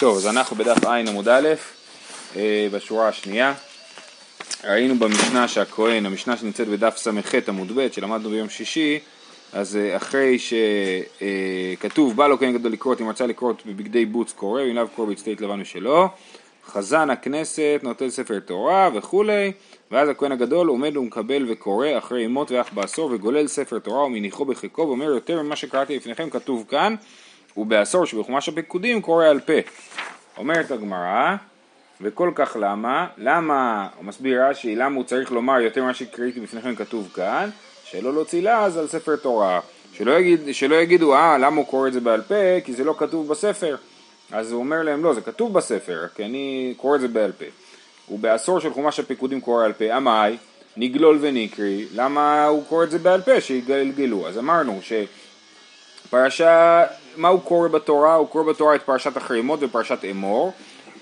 טוב, אז אנחנו בדף ע' עמוד א', אה, בשורה השנייה. ראינו במשנה שהכהן, המשנה שנמצאת בדף ס"ח עמוד ב', שלמדנו ביום שישי, אז אה, אחרי שכתוב, בא לו כהן גדול לקרות, אם רצה לקרות בבגדי בוץ קורא, אם לאו קורא בצטית לבן ושלו, חזן הכנסת, נוטל ספר תורה וכולי, ואז הכהן הגדול עומד ומקבל וקורא אחרי אמות ואח בעשור וגולל ספר תורה ומניחו בחיקו ואומר יותר ממה שקראתי לפניכם כתוב כאן ובעשור שבחומש הפיקודים קורא על פה. אומרת הגמרא, וכל כך למה? למה, הוא מסביר רש"י, למה הוא צריך לומר יותר ממה שקראתי בפניכם כתוב כאן, שלא להוציא לעז על ספר תורה. שלא, יגיד, שלא יגידו, אה, למה הוא קורא את זה בעל פה? כי זה לא כתוב בספר. אז הוא אומר להם, לא, זה כתוב בספר, כי אני קורא את זה בעל פה. ובעשור של חומש הפיקודים קורא על פה, עמאי, נגלול ונקרי, למה הוא קורא את זה בעל פה? שיגלגלו. אז אמרנו שפרשה, מה הוא קורא בתורה? הוא קורא בתורה את פרשת החרימות ופרשת אמור,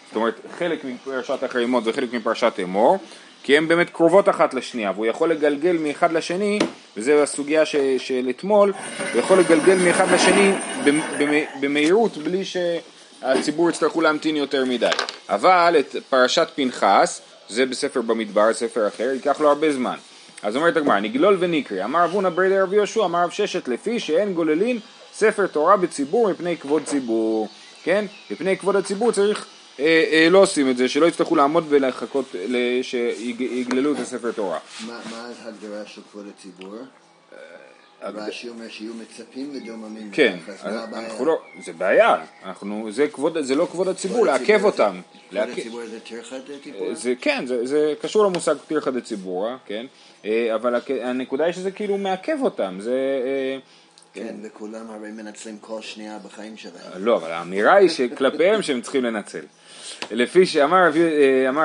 זאת אומרת חלק מפרשת החרימות וחלק מפרשת אמור, כי הן באמת קרובות אחת לשנייה, והוא יכול לגלגל מאחד לשני, וזו הסוגיה ש, של אתמול, הוא יכול לגלגל מאחד לשני במהירות בלי שהציבור יצטרכו להמתין יותר מדי. אבל את פרשת פנחס, זה בספר במדבר, ספר אחר, ייקח לו הרבה זמן. אז אומרת הגמרא, נגלול ונקרי, אמר אבונה ברדה רבי יהושע, אמר רב ששת, לפי שאין גוללין ספר תורה בציבור מפני כבוד ציבור, כן? מפני כבוד הציבור צריך אה, אה, לא עושים את זה, שלא יצטרכו לעמוד ולחכות שיגללו את הספר תורה. מה ההגדרה של כבוד הציבור? רש"י אומר שיהיו מצפים ודוממים. כן, אנחנו לא, זה בעיה, אנחנו, זה, כבוד, זה לא כבוד הציבור, לעכב אותם. כבוד הציבור זה טרחה דציבורא? זה כן, זה, זה קשור למושג טרחה דציבורא, כן, אבל הנקודה היא שזה כאילו מעכב אותם, זה... כן, וכולם הרי מנצלים כל שנייה בחיים שלהם. לא, אבל האמירה היא שכלפיהם שהם צריכים לנצל. לפי שאמר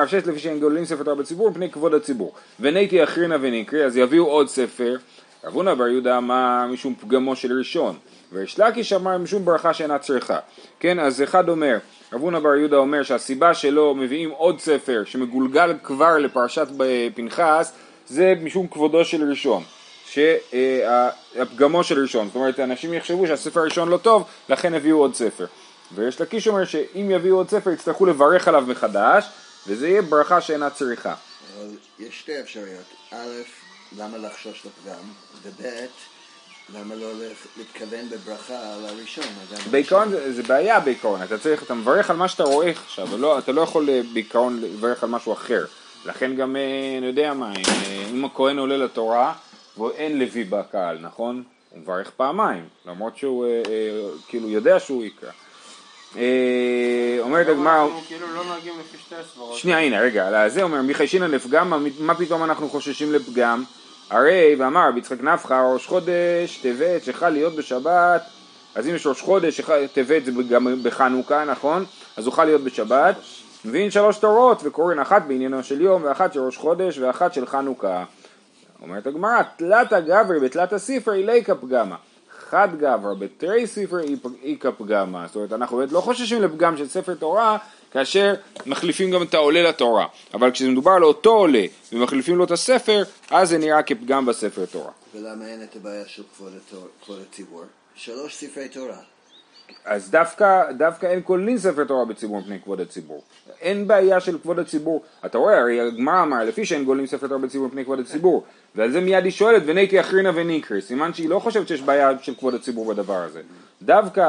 רב שש, לפי שהם גוללים ספר תורה בציבור, מפני כבוד הציבור. וניתי אחרינה ונקרי, אז יביאו עוד ספר. רב הונא בר יהודה אמר משום פגמו של ראשון. וריש לקיש אמר משום ברכה שאינה צריכה. כן, אז אחד אומר, רב הונא בר יהודה אומר שהסיבה שלו מביאים עוד ספר שמגולגל כבר לפרשת פנחס, זה משום כבודו של ראשון. שהפגמו של ראשון, זאת אומרת אנשים יחשבו שהספר הראשון לא טוב, לכן הביאו עוד ספר. ויש לקיש אומר שאם יביאו עוד ספר יצטרכו לברך עליו מחדש, וזה יהיה ברכה שאינה צריכה. יש שתי אפשרויות, א', למה לחשוש לפגם, וב', למה לא להתכוון בברכה על הראשון? בעיקרון זה, זה בעיה בעיקרון, אתה צריך, אתה מברך על מה שאתה רואה עכשיו, לא, אתה לא יכול אה, בעיקרון לברך על משהו אחר. לכן גם, אה, אני יודע מה, אה, אם הכהן עולה לתורה ואין לוי בקהל, נכון? הוא מברך פעמיים, למרות שהוא כאילו יודע שהוא יקרא. אומרת הגמרא... כאילו לא נוהגים לפי שתי הסברות. שנייה, הנה, רגע, זה אומר, מי חיישינא לפגם, מה פתאום אנחנו חוששים לפגם? הרי, ואמר רבי יצחק נפחא, ראש חודש, טבת, שחל להיות בשבת, אז אם יש ראש חודש, טבת זה גם בחנוכה, נכון? אז הוא חל להיות בשבת, מבין שלוש תורות, וקורן אחת בעניינו של יום, ואחת של ראש חודש, ואחת של חנוכה. אומרת הגמרא, תלתא גברי בתלתא ספרי ליקא פגמה. חד גברא בתרי ספר איכא פגמה. זאת אומרת, אנחנו באמת לא חוששים לפגם של ספר תורה כאשר מחליפים גם את העולה לתורה. אבל כשזה מדובר על אותו עולה ומחליפים לו את הספר, אז זה נראה כפגם בספר תורה. ולמה אין את הבעיה של כבוד הציבור? שלוש ספרי תורה. אז דווקא, דווקא אין כוללים ספר תורה בציבור מפני כבוד הציבור. אין בעיה של כבוד הציבור. אתה רואה, הרי הגמרא אמר, לפי שאין גולים ספר תורה בציבור מפני כבוד הציבור. ועל זה מיד היא שואלת, וניתי אחרינה וניקרי. סימן שהיא לא חושבת שיש בעיה של כבוד הציבור בדבר הזה. דווקא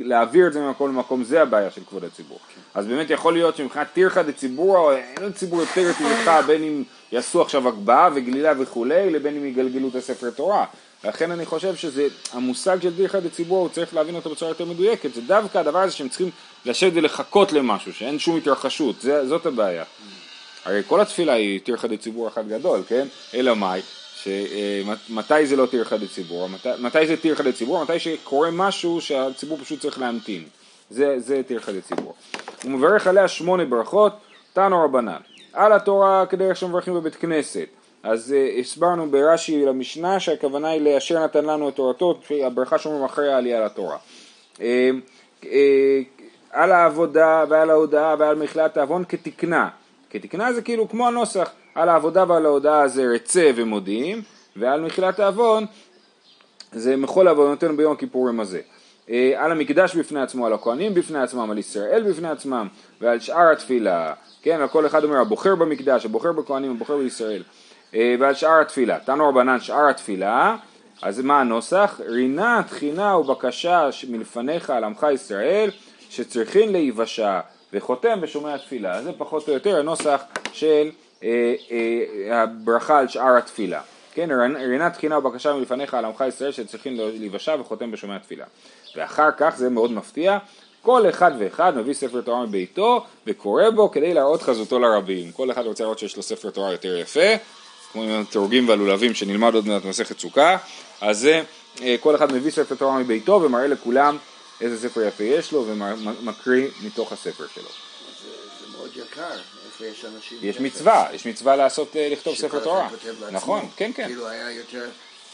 להעביר את זה ממקום למקום, זה הבעיה של כבוד הציבור. אז באמת יכול להיות שמבחינת טרחה דציבור, אין לציבור יותר טרחה בין אם יעשו עכשיו הגבהה וגלילה וכולי, לבין אם יגלגלו את הספר תורה. לכן אני חושב שזה, המושג של טרחה דציבור, הוא צריך להבין אותו בצורה יותר מדויקת, זה דווקא הדבר הזה שהם צריכים לשבת ולחכות למשהו, שאין שום התרחשות, זה, זאת הבעיה. הרי כל התפילה היא טרחה דציבור אחד גדול, כן? אלא מאי? שמתי זה לא טרחה דציבור? מת, מתי זה טרחה דציבור? מתי שקורה משהו שהציבור פשוט צריך להמתין. זה, זה טרחה דציבור. הוא מברך עליה שמונה ברכות, תנו רבנן. על התורה כדרך שמברכים בבית כנסת. אז uh, הסברנו ברש"י למשנה שהכוונה היא לאשר נתן לנו את תורתו, הברכה שאומרים אחרי העלייה לתורה. Uh, uh, על העבודה ועל ההודעה ועל מחילת העוון כתקנה. כתקנה זה כאילו כמו הנוסח, על העבודה ועל ההודעה זה רצה ומודיעים, ועל מחילת העוון זה מחול עוונותינו ביום הכיפורים הזה. אה, על המקדש בפני עצמו, על הכהנים בפני עצמם, על ישראל בפני עצמם ועל שאר התפילה, כן, על כל אחד אומר הבוחר במקדש, הבוחר בכהנים, הבוחר בישראל אה, ועל שאר התפילה. תנו רבנן שאר התפילה, אז מה הנוסח? רינה, תחינה ובקשה מלפניך על עמך ישראל שצריכים להיוושע וחותם בשומע התפילה. זה פחות או יותר הנוסח של אה, אה, הברכה על שאר התפילה. כן, רינה תחינה ובקשה מלפניך על עמך ישראל שצריכים להיוושע וחותם בשומע התפילה. ואחר כך, זה מאוד מפתיע, כל אחד ואחד מביא ספר תורה מביתו וקורא בו כדי להראות חזותו לרבים. כל אחד רוצה להראות שיש לו ספר תורה יותר יפה, התורגים והלולבים שנלמד עוד מעט מסכת סוכה, אז זה, אה, כל אחד מביא ספר תורה מביתו ומראה לכולם איזה ספר יפה יש לו ומקריא מתוך הספר שלו. זה, זה מאוד יקר, איפה יש אנשים... יש מצווה, יש מצווה לעשות, אה, לכתוב ספר תורה. נכון, כן, כן. כאילו היה יותר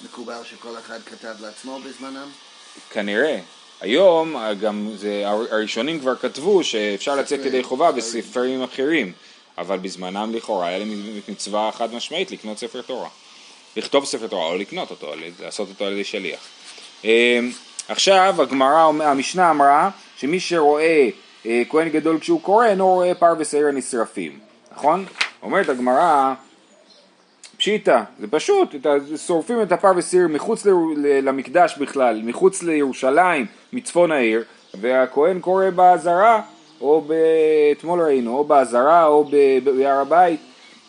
מקובל שכל אחד כתב לעצמו בזמנם? כנראה. היום גם זה, הראשונים כבר כתבו שאפשר לצאת ידי חובה בספרים אחרים, אבל בזמנם לכאורה היה להם מצווה חד משמעית לקנות ספר תורה. לכתוב ספר תורה או לקנות אותו, לעשות אותו על ידי שליח. אמ, עכשיו הגמרא, המשנה אמרה שמי שרואה אה, כהן גדול כשהוא קורא אינו רואה פר ושעיר נשרפים, נכון? אומרת הגמרא פשיטא, זה פשוט, שורפים את הפר ושעיר מחוץ למקדש בכלל, מחוץ לירושלים, מצפון העיר, והכהן קורא בעזרה, או אתמול ראינו, או בעזרה או בהר הבית,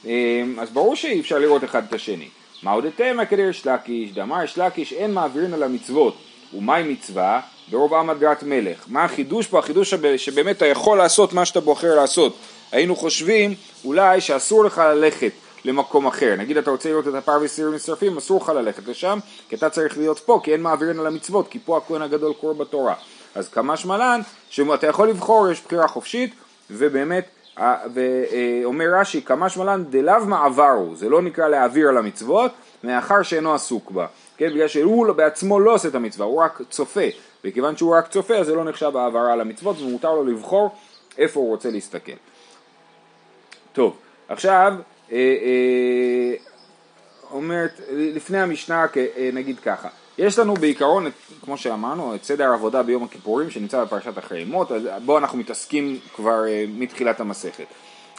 אמ, אז ברור שאי אפשר לראות אחד את השני. מה עוד אתם כדיר שלקיש, דאמר שלקיש אין מעבירים על המצוות, ומהי מצווה? ברוב עם הדרת מלך. מה החידוש פה? החידוש שבאמת אתה יכול לעשות מה שאתה בוחר לעשות. היינו חושבים אולי שאסור לך ללכת למקום אחר. נגיד אתה רוצה לראות את הפר וסירים נשרפים, אסור לך ללכת לשם, כי אתה צריך להיות פה, כי אין מעבירים על המצוות, כי פה הכהן הגדול קורא בתורה. אז כמה שמלן, שאתה יכול לבחור, יש בחירה חופשית, ובאמת, ואומר רש"י, כמה שמלן דלאו מעברו, זה לא נקרא להעביר על המצוות, מאחר שאינו עסוק בה. כן, בגלל שהוא בעצמו לא עושה את המצווה, הוא רק צופה. וכיוון שהוא רק צופה, אז זה לא נחשב העברה על המצוות, ומותר לו לבחור איפה הוא רוצה להסתכל. טוב, עכשיו, אה, אה, אומרת, לפני המשנה אה, נגיד ככה, יש לנו בעיקרון, כמו שאמרנו, את סדר העבודה ביום הכיפורים שנמצא בפרשת אחרי מות, בו אנחנו מתעסקים כבר מתחילת המסכת.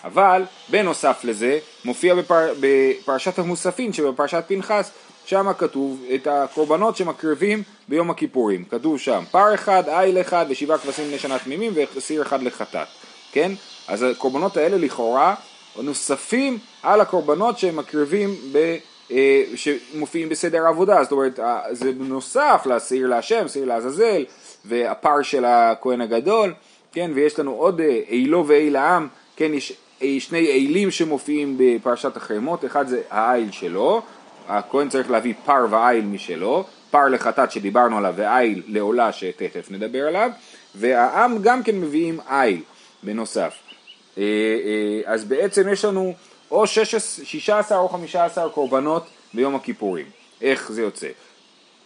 אבל בנוסף לזה מופיע בפר, בפרשת המוספין שבפרשת פנחס שם כתוב את הקורבנות שמקריבים ביום הכיפורים, כתוב שם פר אחד, איל אחד ושבעה כבשים בני שנה תמימים וסיר אחד לחטאת, כן? אז הקורבנות האלה לכאורה נוספים על הקורבנות שהם מקריבים ב... אה, שמופיעים בסדר העבודה, זאת אומרת זה נוסף לשעיר להשם, שעיר לעזאזל והפר של הכהן הגדול, כן, ויש לנו עוד אילו אה, ואיל העם, כן, יש אה, שני אילים שמופיעים בפרשת החרמות, אחד זה האיל שלו, הכהן צריך להביא פר ואיל משלו, פר לחטאת שדיברנו עליו ואיל לעולה שתכף נדבר עליו, והעם גם כן מביאים איל בנוסף. אה, אה, אז בעצם יש לנו או 16 או 15 קורבנות ביום הכיפורים. איך זה יוצא?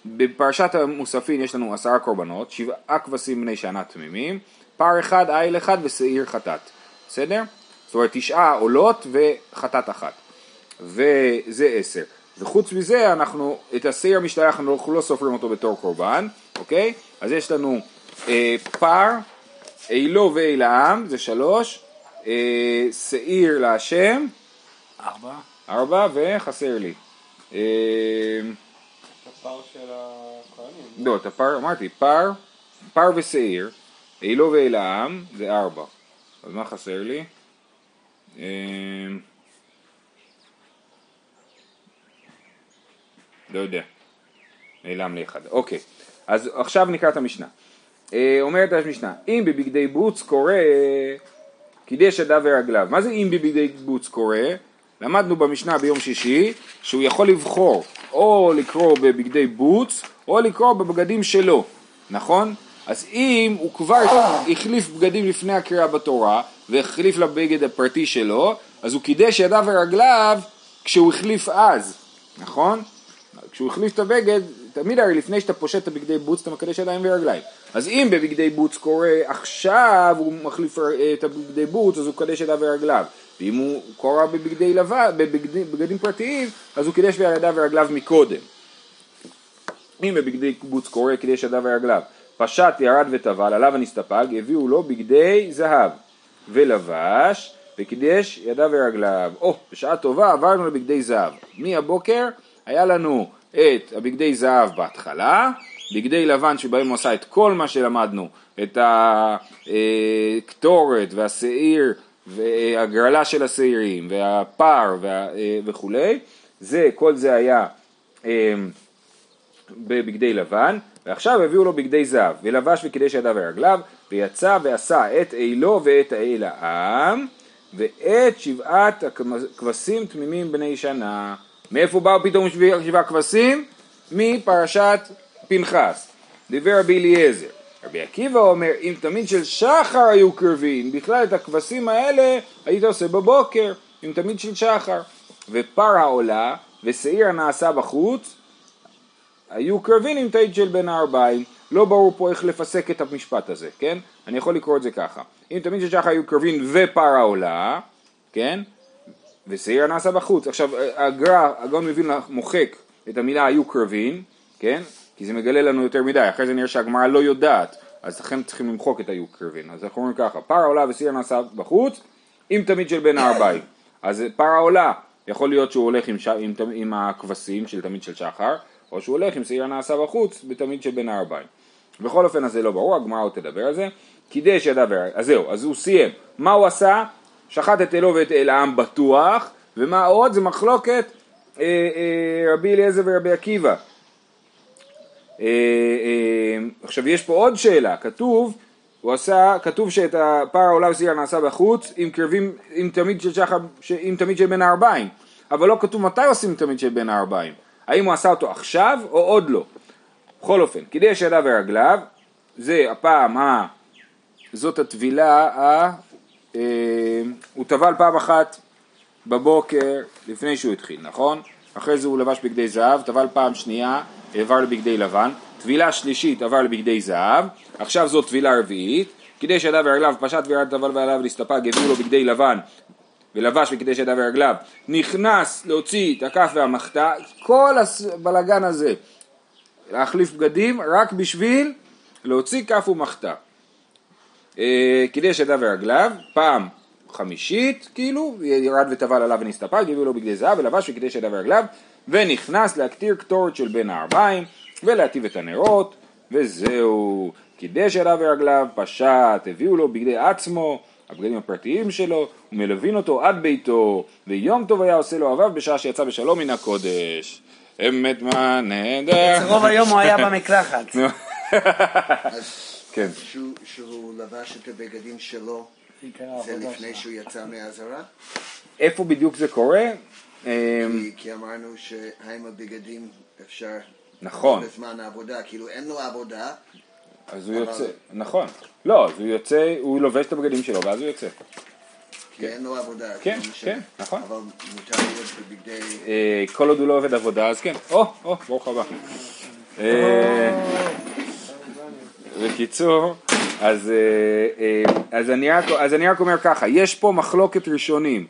בפרשת המוספין יש לנו עשרה קורבנות, שבעה כבשים בני שנה תמימים, פר אחד, איל אחד ושעיר חטאת. בסדר? זאת אומרת תשעה עולות וחטאת אחת. וזה עשר. וחוץ מזה אנחנו, את השעיר המשתלח אנחנו לא סופרים אותו בתור קורבן, אוקיי? אז יש לנו אה, פר, אילו ואיל העם, זה שלוש, אה, שעיר להשם, ארבע, ארבע וחסר לי. אה, הפר של הכהנים. לא, את הפר, אמרתי, פר, פר ושעיר, אילו ואיל העם, זה ארבע. אז מה חסר לי? אה, לא יודע. נעלם לי אחד. אוקיי, אז עכשיו נקרא את המשנה. אה, אומרת המשנה, אם בבגדי בוץ קורא קידש ידיו ורגליו. מה זה אם בבגדי בוץ קורא? למדנו במשנה ביום שישי שהוא יכול לבחור או לקרוא בבגדי בוץ או לקרוא בבגדים שלו, נכון? אז אם הוא כבר החליף בגדים לפני הקריאה בתורה והחליף לבגד הפרטי שלו, אז הוא קידש ידיו ורגליו כשהוא החליף אז, נכון? כשהוא החליף את הבגד, תמיד הרי לפני שאתה פושט את הבגדי בוץ אתה מקדש ידיים ורגליים. אז אם בבגדי בוץ קורה עכשיו הוא מחליף את הבגדי בוץ אז הוא מקדש ידיו ורגליו. ואם הוא קורא בבגדי לבן, בבגדים פרטיים, אז הוא קידש ידיו ורגליו מקודם. אם בבגדי בוץ קורא קידש ידיו ורגליו, פשט ירד וטבל, עליו הנסתפג, הביאו לו בגדי זהב, ולבש, וקידש ידיו ורגליו. או, oh, בשעה טובה עברנו לבגדי זהב. מהבוקר היה לנו את הבגדי זהב בהתחלה, בגדי לבן שבהם הוא עשה את כל מה שלמדנו, את הקטורת והשעיר והגרלה של השעירים והפר וה, וכולי, זה, כל זה היה אה, בבגדי לבן, ועכשיו הביאו לו בגדי זהב, ולבש וקידש ידיו ורגליו, ויצא ועשה את אילו ואת האל העם, ואת שבעת הכבשים תמימים בני שנה. מאיפה באו פתאום שבעה כבשים? מפרשת פנחס. דיבר רבי אליעזר. רבי עקיבא אומר, אם תמיד של שחר היו קרבים, בכלל את הכבשים האלה היית עושה בבוקר, אם תמיד של שחר. ופר העולה ושעיר הנעשה בחוץ, היו קרבים עם תעיד של בין הארבעים, לא ברור פה איך לפסק את המשפט הזה, כן? אני יכול לקרוא את זה ככה, אם תמיד של שחר היו קרבים ופר העולה, כן? ושעיר הנעשה בחוץ. עכשיו הגר"א, הגאון מבין מוחק את המילה היו קרבים, כן? כי זה מגלה לנו יותר מדי, אחרי זה נראה שהגמרא לא יודעת, אז לכן צריכים למחוק את היו קרבין. אז אנחנו אומרים ככה, פר העולה ושעיר נעשה בחוץ, עם תמיד של בין הארבעים. אז פר העולה, יכול להיות שהוא הולך עם, ש... עם, עם הכבשים של תמיד של שחר, או שהוא הולך עם שעיר הנעשה בחוץ בתמיד של בין הארבעים. בכל אופן אז זה לא ברור, הגמרא עוד תדבר על זה. קידש ידיו, אז זהו, אז הוא סיים. מה הוא עשה? שחט את אלו ואת אל העם בטוח, ומה עוד? זה מחלוקת אה, אה, רבי אליעזר ורבי עקיבא. אה, אה, עכשיו יש פה עוד שאלה, כתוב, הוא עשה, כתוב שאת הפער העולה וסעיר נעשה בחוץ עם קרבים, עם תמיד של שחר, עם תמיד של בין הארבעים, אבל לא כתוב מתי עושים תמיד של בין הארבעים, האם הוא עשה אותו עכשיו או עוד לא. בכל אופן, קידש ידיו ורגליו, זה הפעם ה... זאת הטבילה ה... אה, הוא טבל פעם אחת בבוקר לפני שהוא התחיל, נכון? אחרי זה הוא לבש בגדי זהב, טבל פעם שנייה, עבר לבגדי לבן, טבילה שלישית עבר לבגדי זהב, עכשיו זאת טבילה רביעית, קידש ידיו ורגליו, פשט וירד טבל ועליו להסתפק, הביאו לו בגדי לבן ולבש וקידש ידיו ורגליו, נכנס להוציא את הכף והמחתה, כל הבלגן הזה, להחליף בגדים רק בשביל להוציא כף ומחתה. אה, קידש ידיו ורגליו, פעם חמישית, כאילו, ירד וטבל עליו ונסתפק, הביאו לו בגדי זהב ולבש וקידש ידיו ורגליו, ונכנס להקטיר קטורת של בין הארבעים, ולהטיב את הנרות, וזהו. קידש ידיו ורגליו, פשט, הביאו לו בגדי עצמו, הבגדים הפרטיים שלו, ומלווין אותו עד ביתו, ויום טוב היה עושה לו אוהביו בשעה שיצא בשלום מן הקודש. אמת מה נהדר. רוב היום הוא היה במקלחת. כן. שהוא לבש את הבגדים שלו, זה לפני שהוא יצא מהאזהרה? איפה בדיוק זה קורה? כי אמרנו שהאם הבגדים אפשר... נכון. בזמן העבודה, כאילו אין לו עבודה. אז הוא יוצא, נכון. לא, אז הוא יוצא, הוא לובש את הבגדים שלו ואז הוא יוצא. כי אין לו עבודה. כן, כן, נכון. אבל מותר להיות בבגדי... אה, כל עוד הוא לא עובד עבודה, אז כן. או, או, ברוך הבא. אה, בקיצור, אז, אה, אז, אני רק, אז אני רק אומר ככה, יש פה מחלוקת ראשונים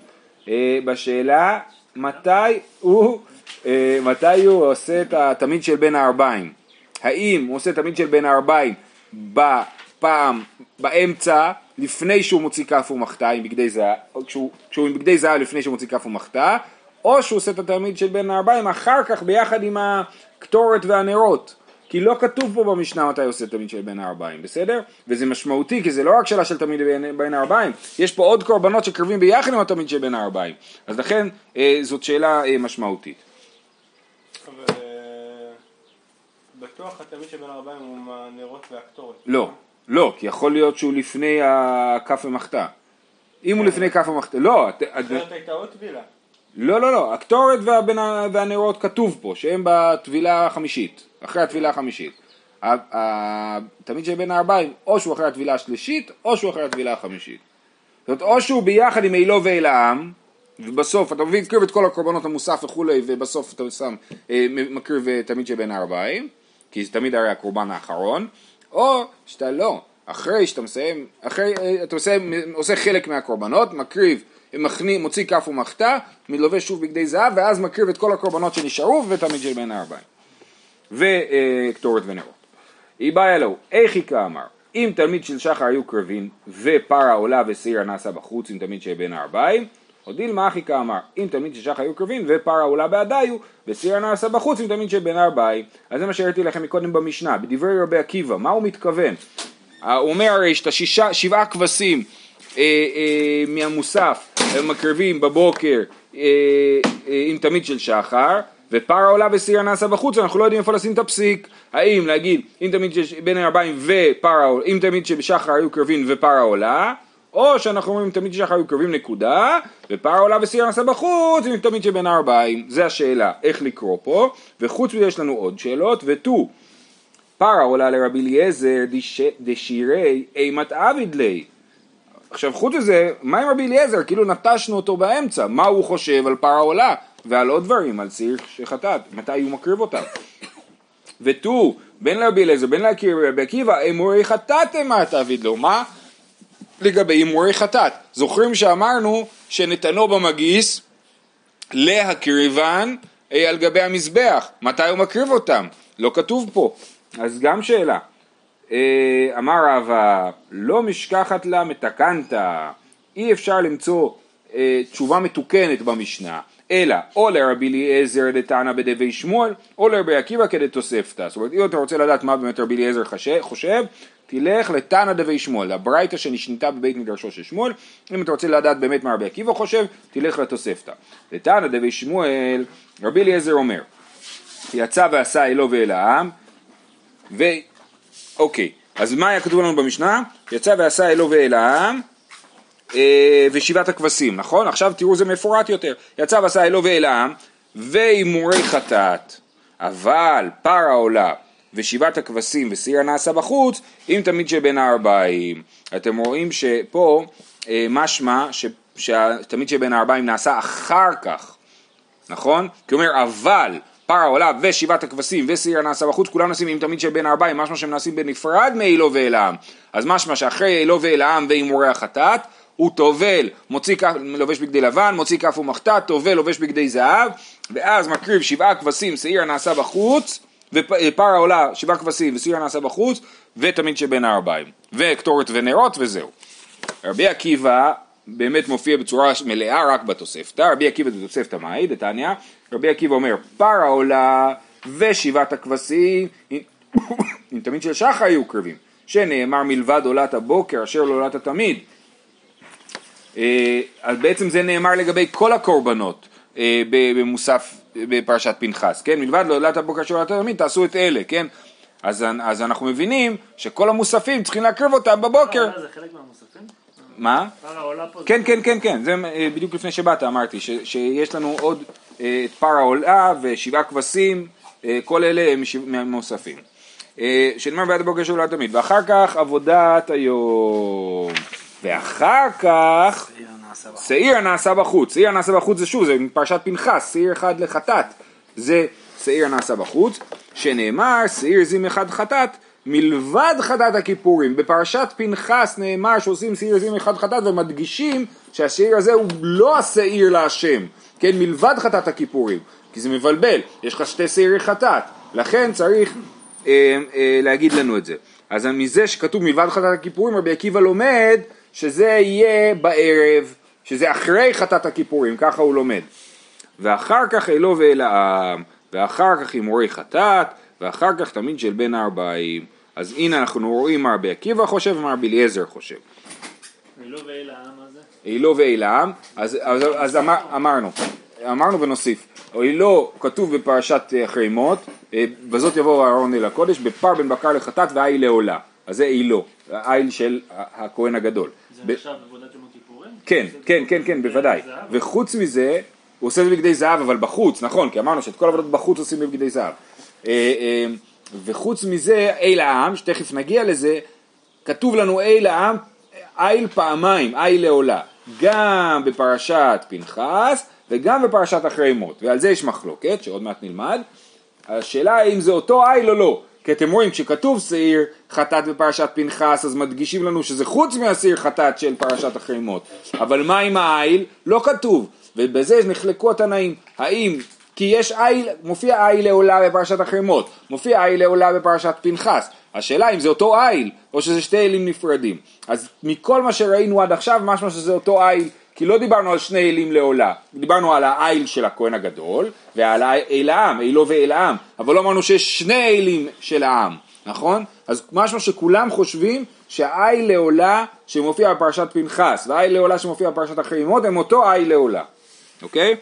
בשאלה מתי הוא, מתי הוא עושה את התמיד של בין הארבעים. האם הוא עושה תמיד של בין הארבעים בפעם, באמצע, לפני שהוא מוציא כף ומחתה עם בגדי זהב, כשהוא, עם בגדי זהב לפני שהוא מוציא כף ומחתה, או שהוא עושה את התלמיד של בין הארבעים אחר כך ביחד עם הקטורת והנרות. כי לא כתוב פה במשנה מתי עושה תלמיד של בין הארבעים, בסדר? וזה משמעותי כי זה לא רק שאלה של תלמיד בין, בין הארבעים, יש פה עוד קורבנות שקרבים ביחד עם התלמיד של בין הארבעים. אז לכן אה, זאת שאלה אה, משמעותית. בטוח התלמיד שבין הארבעים הוא מהנרות והקטורת. לא, לא, כי יכול להיות שהוא לפני הכף ומחתה. אם הוא לפני כף ומחתה, לא. אחרת הייתה עוד טבילה. לא, לא, לא, הקטורת והנרות כתוב פה, שהם בטבילה החמישית, אחרי הטבילה החמישית. תמיד שבין הארבעים, או שהוא אחרי הטבילה השלישית, או שהוא אחרי הטבילה החמישית. זאת אומרת, או שהוא ביחד עם אילו ואל העם, ובסוף אתה מביא, מקריב את כל הקורבנות המוסף וכולי, ובסוף אתה שם, אה, מקריב תמיד שבין הארבעים, כי זה תמיד הרי הקורבן האחרון, או שאתה לא, אחרי שאתה מסיים, אחרי, אתה מסיים, עושה חלק מהקורבנות, מקריב, מכני, מוציא כף ומחתה, מלובש שוב בגדי זהב, ואז מקריב את כל הקורבנות שנשארו, ותמיד של בין הארבעים. וקטורת ונרות. לו, איך היא כאמר? אם תלמיד של שחר היו קרבין ופרה עולה ושעירה נעשה בחוץ עם תלמיד שבין הארבעים, או דילמה אחי כאמר, אם תלמיד של שחר היו קרבין ופרה עולה בעדיו ושעירה נעשה בחוץ עם תלמיד שבין הארבעים. אז זה מה שהראיתי לכם מקודם במשנה, בדברי רבי עקיבא, מה הוא מתכוון? אה, הוא אומר הרי שאת השישה, שבעה כבשים אה, אה, מהמוסף הם מקריבים בבוקר אה, אה, עם תמיד של שחר ופרה עולה ושעירה נעשה בחוץ, אנחנו לא יודעים איפה לשים את הפסיק. האם להגיד אם תמיד שבין הארבעים ופרה אם תמיד שבשחר היו קרבין ופרה עולה, או שאנחנו אומרים תמיד שחר היו קרבים נקודה, ופרה עולה ושעירה נעשה בחוץ, אם תמיד שבין הארבעים. זה השאלה, איך לקרוא פה, וחוץ מזה יש לנו עוד שאלות, ותו. פרה עולה לרבי אליעזר דש- דשירי אימת עביד לי. עכשיו חוץ מזה, מה עם רבי אליעזר? כאילו נטשנו אותו באמצע, מה הוא חושב על פרה עולה ועל עוד דברים, על שעיר שחטאת, מתי הוא מקריב אותה. ותו, בין לרבי אליעזר, בין לרבי עקיבא, אמורי חטאת אימת עביד לו, מה? לגבי הימורי חטאת. זוכרים שאמרנו שנתנו במגיס להקריבן אה, על גבי המזבח. מתי הוא מקריב אותם? לא כתוב פה. אז גם שאלה. אה, אמר רבא, לא משכחת לה מתקנת. אי אפשר למצוא אה, תשובה מתוקנת במשנה. אלא או לרבי אליעזר דתנא בדבי שמואל, או לרבי עקיבא כדתוספתא. זאת אומרת, אם אתה רוצה לדעת מה באמת רבי אליעזר חושב, תלך לתנא דבי שמואל, הברייתא שנשנתה בבית מדרשו של שמואל. אם אתה רוצה לדעת באמת מה רבי עקיבא חושב, תלך לתוספתא. לתנא דבי שמואל, רבי אליעזר אומר, יצא ועשה אלו ואל העם, ו... אוקיי, אז מה היה כתוב לנו במשנה? יצא ועשה אלו ואל העם, אה, ושבעת הכבשים, נכון? עכשיו תראו זה מפורט יותר. יצא ועשה אלו ואל העם, והימורי חטאת, אבל פרה עולה ושבעת הכבשים ושעיר הנעשה בחוץ, אם תמיד שבין הארבעים. אתם רואים שפה אה, משמע ש- שהתמיד שבין הארבעים נעשה אחר כך, נכון? כי הוא אומר אבל פרה עולה ושבעת הכבשים ושעיר הנעשה בחוץ, כולם נעשים עם תמיד שבין הארבעים, משמע שהם נעשים בנפרד מאילו ואל העם. אז משמע שאחרי אילו ואל העם והימורי החטאת, הוא טובל, מוציא כף, לובש בגדי לבן, מוציא כף ומחטאת, טובל, לובש בגדי זהב, ואז מקריב שבעה כבשים, שעיר הנעשה בחוץ, ופרה עולה שבעה כבשים ושעיר הנעשה בחוץ, ותמיד שבין הארבעים, וקטורת ונרות וזהו. רבי עקיבא באמת מופיע בצורה מלאה רק בתוספתא, רבי עקיבא בתוספתא מאי, דתניא, רבי עקיבא אומר פרה עולה ושבעת הכבשים, אם תמיד של שחר היו קרבים, שנאמר מלבד עולת הבוקר אשר לא עולת התמיד. אה, אז בעצם זה נאמר לגבי כל הקורבנות אה, במוסף בפרשת פנחס, כן? מלבד לעולת הבוקר אשר לא עולת התמיד תעשו את אלה, כן? אז, אז אנחנו מבינים שכל המוספים צריכים להקריב אותם בבוקר. זה חלק מהמוספים? מה? עולה פה. כן, כן, כן, כן, זה בדיוק לפני שבאת אמרתי, ש, שיש לנו עוד אה, את פרה עולה ושבעה כבשים, אה, כל אלה הם מהמוספים. אה, שנאמר בעד הבוקר של עולה תמיד, ואחר כך עבודת היום, ואחר כך שעיר נעשה בחוץ. שעיר הנעשה בחוץ, שעיר הנעשה בחוץ זה שוב, זה מפרשת פנחס, שעיר אחד לחטאת, זה שעיר הנעשה בחוץ, שנאמר שעיר זים אחד חטאת, מלבד חטאת הכיפורים, בפרשת פנחס נאמר שעושים שעיר זים אחד חטאת ומדגישים שהשעיר הזה הוא לא השעיר להשם, כן, מלבד חטאת הכיפורים, כי זה מבלבל, יש לך שתי שעירי חטאת, לכן צריך אה, אה, להגיד לנו את זה. אז מזה שכתוב מלבד חטאת הכיפורים, רבי עקיבא לומד שזה יהיה בערב, שזה אחרי חטאת הכיפורים, ככה הוא לומד. ואחר כך אלו ואל העם, ואחר כך הימורי חטאת, ואחר כך תמיד של בין הארבעים. אז הנה אנחנו רואים מה רבי עקיבא חושב ומה רבי אליעזר חושב. מילו ואל העם הזה. אילו ואל העם, אז, אז, אז אמר, אמרנו, אמרנו ונוסיף, אילו כתוב בפרשת אה, אחרי מות, אה, בזאת יבוא אהרון אל הקודש, בפר בין בקר לחטאת והאי לעולה, אז זה אילו, האיל של הכהן הגדול. זה ב- נחשב עבודת יום הכיפורים? כן, כן, כן, כן, בוודאי. וחוץ מזה, הוא עושה את זה בבגדי זהב, אבל בחוץ, נכון, כי אמרנו שאת כל העבודות בחוץ עושים בבגדי זהב. וחוץ מזה, אל העם, שתכף נגיע לזה, כתוב לנו אל העם, איל פעמיים, איל לעולה. גם בפרשת פנחס וגם בפרשת אחרי מות, ועל זה יש מחלוקת, שעוד מעט נלמד. השאלה האם זה אותו איל או לא. כי אתם רואים, כשכתוב שעיר חטאת בפרשת פנחס, אז מדגישים לנו שזה חוץ מהשעיר חטאת של פרשת אחרי מות. אבל מה עם העיל? לא כתוב. ובזה נחלקו התנאים. האם כי יש איל, מופיע איל לעולה בפרשת החרמות, מופיע איל לעולה בפרשת פנחס. השאלה אם זה אותו איל, או שזה שתי אלים נפרדים. אז מכל מה שראינו עד עכשיו, משמע שזה אותו איל, כי לא דיברנו על שני אלים לעולה, דיברנו על האיל של הכהן הגדול, ועל אל העם, אילו ואל העם, אבל לא אמרנו שיש שני אלים של העם, נכון? אז משמע שכולם חושבים שהאיל לעולה שמופיע בפרשת פנחס, והאיל לעולה שמופיע בפרשת החרימות, הם אותו איל לעולה, אוקיי?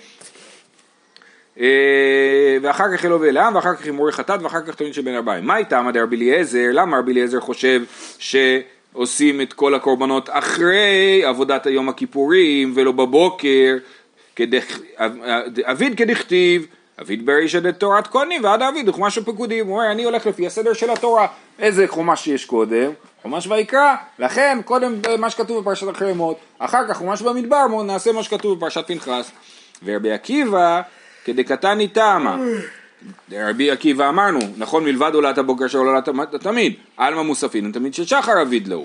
אה, ואחר כך אלו ואלעם, ואחר כך אמורי חטאת, ואחר כך של בן ארבעים. מה איתם עד רבי אליעזר? למה רבי אליעזר חושב שעושים את כל הקורבנות אחרי עבודת היום הכיפורים ולא בבוקר? כדך, אביד כדכתיב, אביד ברישא דתורת כהנים ועד אביד וחומש הפקודים. הוא אומר אני הולך לפי הסדר של התורה. איזה חומש שיש קודם? חומש ויקרא, לכן קודם מה שכתוב בפרשת החרמות, אחר כך חומש במדבר, נעשה מה שכתוב בפרשת פנחס. ורבי עקיבא כדקתני תמה. רבי עקיבא אמרנו, נכון מלבד עולת הבוקר של עולת התמיד, עלמא מוספין תמיד של שחר אביד לו.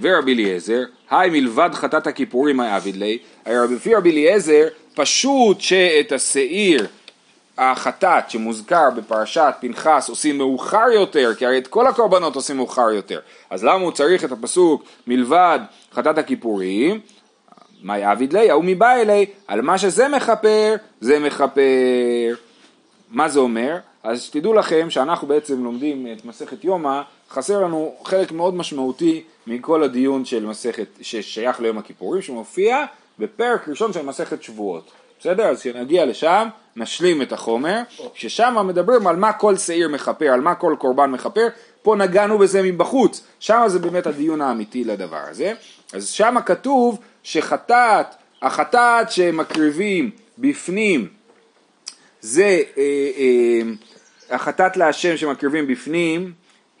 ורבי אליעזר, היי מלבד חטאת הכיפורים אביד לי, לפי רבי אליעזר, פשוט שאת השעיר החטאת שמוזכר בפרשת פנחס עושים מאוחר יותר, כי הרי את כל הקורבנות עושים מאוחר יותר. אז למה הוא צריך את הפסוק מלבד חטאת הכיפורים? מה יעביד לי? ההוא מבא אלי, על מה שזה מכפר, זה מכפר. מה זה אומר? אז שתדעו לכם שאנחנו בעצם לומדים את מסכת יומא, חסר לנו חלק מאוד משמעותי מכל הדיון של מסכת ששייך ליום הכיפורים, שמופיע בפרק ראשון של מסכת שבועות. בסדר? אז כשנגיע לשם, נשלים את החומר, ששם מדברים על מה כל שעיר מכפר, על מה כל קורבן מכפר, פה נגענו בזה מבחוץ, שם זה באמת הדיון האמיתי לדבר הזה. אז שם כתוב שחטאת, החטאת שמקריבים בפנים זה אה, אה, החטאת להשם שמקריבים בפנים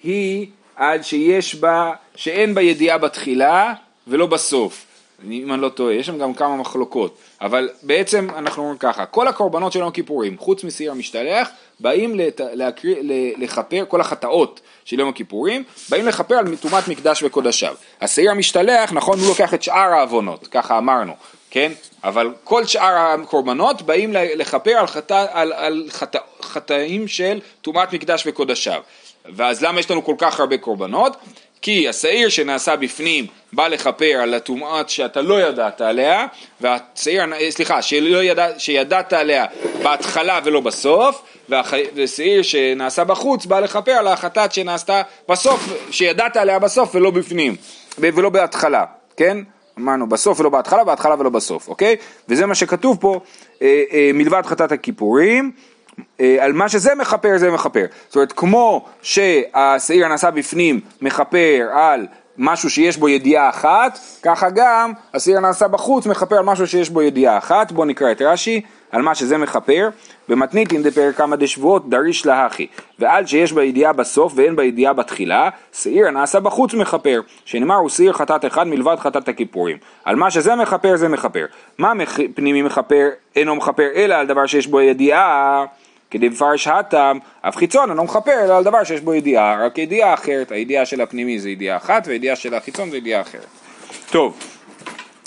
היא עד שיש בה, שאין בה ידיעה בתחילה ולא בסוף. אם אני לא טועה, יש שם גם כמה מחלוקות, אבל בעצם אנחנו אומרים ככה, כל הקורבנות של יום הכיפורים, חוץ מסעיר המשתלח, באים לת... להקריא, לכפר, כל החטאות של יום הכיפורים, באים לכפר על טומאת מקדש וקודשיו. השעיר המשתלח, נכון, הוא לוקח את שאר העוונות, ככה אמרנו, כן? אבל כל שאר הקורבנות באים לכפר על, חטא, על, על חטא, חטאים של טומאת מקדש וקודשיו. ואז למה יש לנו כל כך הרבה קורבנות? כי השעיר שנעשה בפנים בא לכפר על הטומאת שאתה לא ידעת עליה, והשעיר, סליחה, שלא ידע, שידעת עליה בהתחלה ולא בסוף, ושעיר שנעשה בחוץ בא לכפר על החטאת שנעשתה בסוף, שידעת עליה בסוף ולא בפנים, ולא בהתחלה, כן? אמרנו בסוף ולא בהתחלה, בהתחלה ולא בסוף, אוקיי? וזה מה שכתוב פה, אה, אה, מלבד חטאת הכיפורים, אה, על מה שזה מכפר זה מכפר. זאת אומרת, כמו שהשעיר הנעשה בפנים מכפר על משהו שיש בו ידיעה אחת, ככה גם השעיר הנעשה בחוץ מכפר על משהו שיש בו ידיעה אחת. בואו נקרא את רש"י, על מה שזה מכפר. במתניתין דפרק כמה דשבועות דריש להכי, ועל שיש בה ידיעה בסוף ואין בה ידיעה בתחילה, שעיר הנעשה בחוץ מכפר, שנאמר הוא שעיר חטאת אחד מלבד חטאת הכיפורים. על מה שזה מכפר זה מכפר. מה פנימי מכפר אינו מכפר אלא על דבר שיש בו ידיעה כדי לפרש הטעם, אף חיצון אינו מכפר אלא על דבר שיש בו ידיעה, רק ידיעה אחרת, הידיעה של הפנימי זה ידיעה אחת והידיעה של החיצון זה ידיעה אחרת. טוב,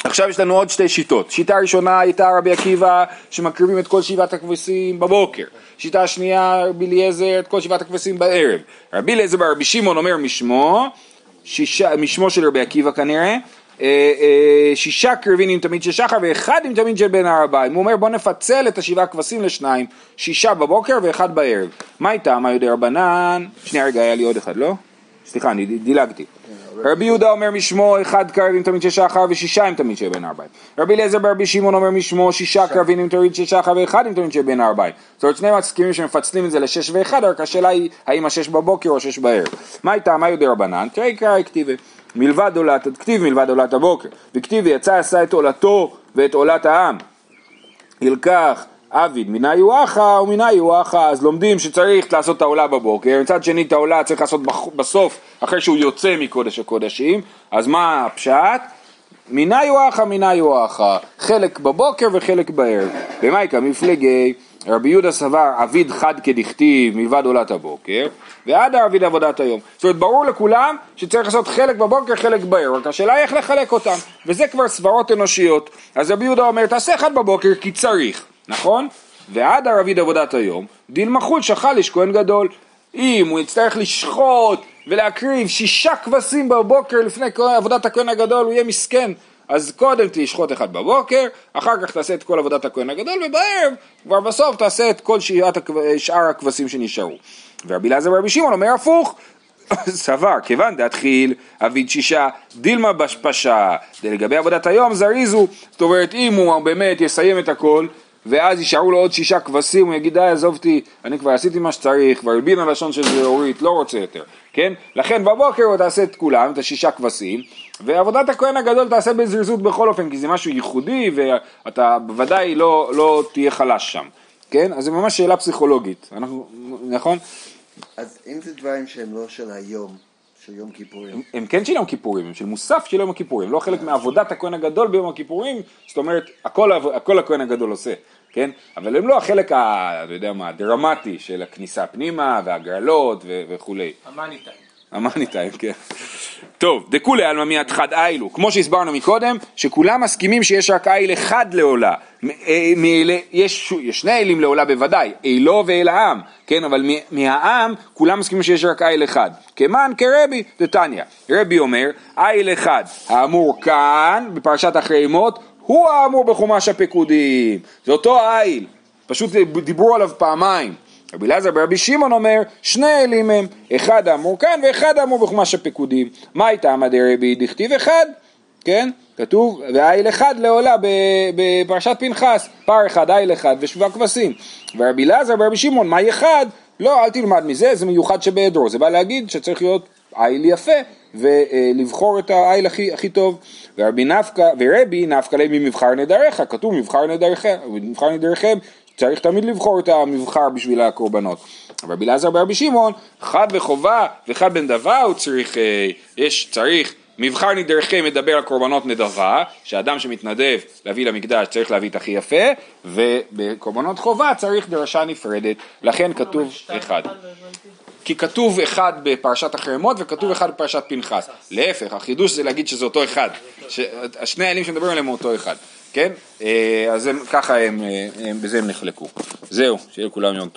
עכשיו יש לנו עוד שתי שיטות. שיטה ראשונה הייתה רבי עקיבא שמקריבים את כל שבעת הכבשים בבוקר. שיטה שנייה רבי אליעזר את כל שבעת הכבשים בערב. רבי אליעזר ורבי שמעון אומר משמו, שישה, משמו של רבי עקיבא כנראה, אה, אה, שישה קרבין עם תמיד של שחר ואחד עם תמיד של בן הארבעים. הוא אומר בוא נפצל את השבעה כבשים לשניים, שישה בבוקר ואחד בערב. מה איתם? מה יודע רבנן? שנייה רגע, היה לי עוד אחד, לא? סליחה, אני דילגתי. רבי יהודה אומר משמו אחד קרב עם תמיד של שחר ושישה עם תמיד של בן ארבעים. רבי אליעזר ברבי שמעון אומר משמו שישה קרבים עם תמיד של שחר ואחד עם תמיד של בן ארבעים. זאת אומרת שני מסכימים שמפצלים את זה לשש ואחד, רק השאלה היא האם השש בבוקר או שש בערב. מה איתה? מה יודע רבנן? תראה עיקר כתיבה. מלבד עולת, כתיב מלבד עולת הבוקר, וכתיב יצא עשה את עולתו ואת עולת העם. ילקח עביד מנאי הוא אחא ומנאי הוא אחא, אז לומדים שצריך לעשות את העולה בבוקר, מצד שני את העולה צריך לעשות בסוף, אחרי שהוא יוצא מקודש הקודשים, אז מה הפשט? מנאי הוא אחא מנאי הוא אחא, חלק בבוקר וחלק בערב. במאיקה מפלגי רבי יהודה סבר עביד חד כדכתיב מלבד עולת הבוקר, ועד עביד עבודת היום. זאת אומרת, ברור לכולם שצריך לעשות חלק בבוקר, חלק בערב, רק השאלה היא איך לחלק אותם, וזה כבר סברות אנושיות. אז רבי יהודה אומר, תעשה אחד בבוקר כי צריך, נכון? ועד ערבית עבודת היום, דילמחות שחל איש כהן גדול. אם הוא יצטרך לשחוט ולהקריב שישה כבשים בבוקר לפני עבודת הכהן הגדול, הוא יהיה מסכן. אז קודם תשחוט אחד בבוקר, אחר כך תעשה את כל עבודת הכהן הגדול, ובערב, כבר בסוף תעשה את כל הכב- שאר הכבשים שנשארו. ורבי אלעזר ורבי שמעון אומר הפוך, סבר, כיוון דתחיל אביד שישה דילמה בשפשה, לגבי עבודת היום זריזו, זאת אומרת אם הוא באמת יסיים את הכל ואז יישארו לו עוד שישה כבשים, הוא יגיד די עזוב אותי, אני כבר עשיתי מה שצריך, כבר הלבין הלשון של זה אורית, לא רוצה יותר, כן? לכן בבוקר הוא תעשה את כולם, את השישה כבשים, ועבודת הכהן הגדול תעשה בזריזות בכל אופן, כי זה משהו ייחודי ואתה בוודאי לא, לא תהיה חלש שם, כן? אז זה ממש שאלה פסיכולוגית, אנחנו, נכון? אז אם זה דברים שהם לא של היום, של יום כיפורים, הם כן של יום כיפורים, הם של מוסף של יום הכיפורים, לא חלק מעבודת הכהן הגדול ביום הכיפורים, זאת אומרת, הכל, הכל הכהן הגדול עושה, כן? אבל הם לא החלק, ה, אתה יודע מה, הדרמטי של הכניסה פנימה והגרלות ו- וכולי. המאני טיים. המאני טיים, כן. טוב, דכולי עלמא מיד חד איילו, כמו שהסברנו מקודם, שכולם מסכימים שיש רק איל אחד לעולה. אה, יש, יש שני אילים לעולה בוודאי, אילו ואל העם, כן, אבל מהעם כולם מסכימים שיש רק איל אחד. כמן כרבי דתניא. רבי אומר, איל אחד האמור כאן, בפרשת אחרי מות, הוא האמור בחומש הפקודים. זה אותו איל, פשוט דיברו עליו פעמיים. רבי אלעזר ברבי שמעון אומר, שני אלים הם, אחד האמור כאן ואחד האמור בחומש הפקודים. מה הייתה עמד רבי דכתיב אחד, כן? כתוב, והאיל אחד לעולה בפרשת פנחס, פר אחד, איל אחד ושבעה כבשים. ורבי אלעזר ברבי שמעון, מהי אחד? לא, אל תלמד מזה, זה מיוחד שבעדרו. זה בא להגיד שצריך להיות איל יפה ולבחור את האיל הכי, הכי טוב. ורבי נפקא, ורבי נפקא להם ממבחר נדריך, כתוב מבחר נדריכם, מבחר נדריכם צריך תמיד לבחור את המבחר בשביל הקורבנות. רבי אלעזר ברבי שמעון, חד בחובה וחד בנדבה הוא צריך, אה, יש, צריך, מבחר נדריכם מדבר על קורבנות נדבה, שאדם שמתנדב להביא למקדש צריך להביא את הכי יפה, ובקורבנות חובה צריך דרשה נפרדת, לכן כתוב אחד. כי כתוב אחד בפרשת החרמות וכתוב אחד בפרשת פנחס. להפך, החידוש זה להגיד שזה אותו אחד. שני האלים שמדברים עליהם הוא אותו אחד. כן? אה, אז הם, ככה הם, אה, הם, בזה הם נחלקו. זהו, שיהיה לכולם יום טוב.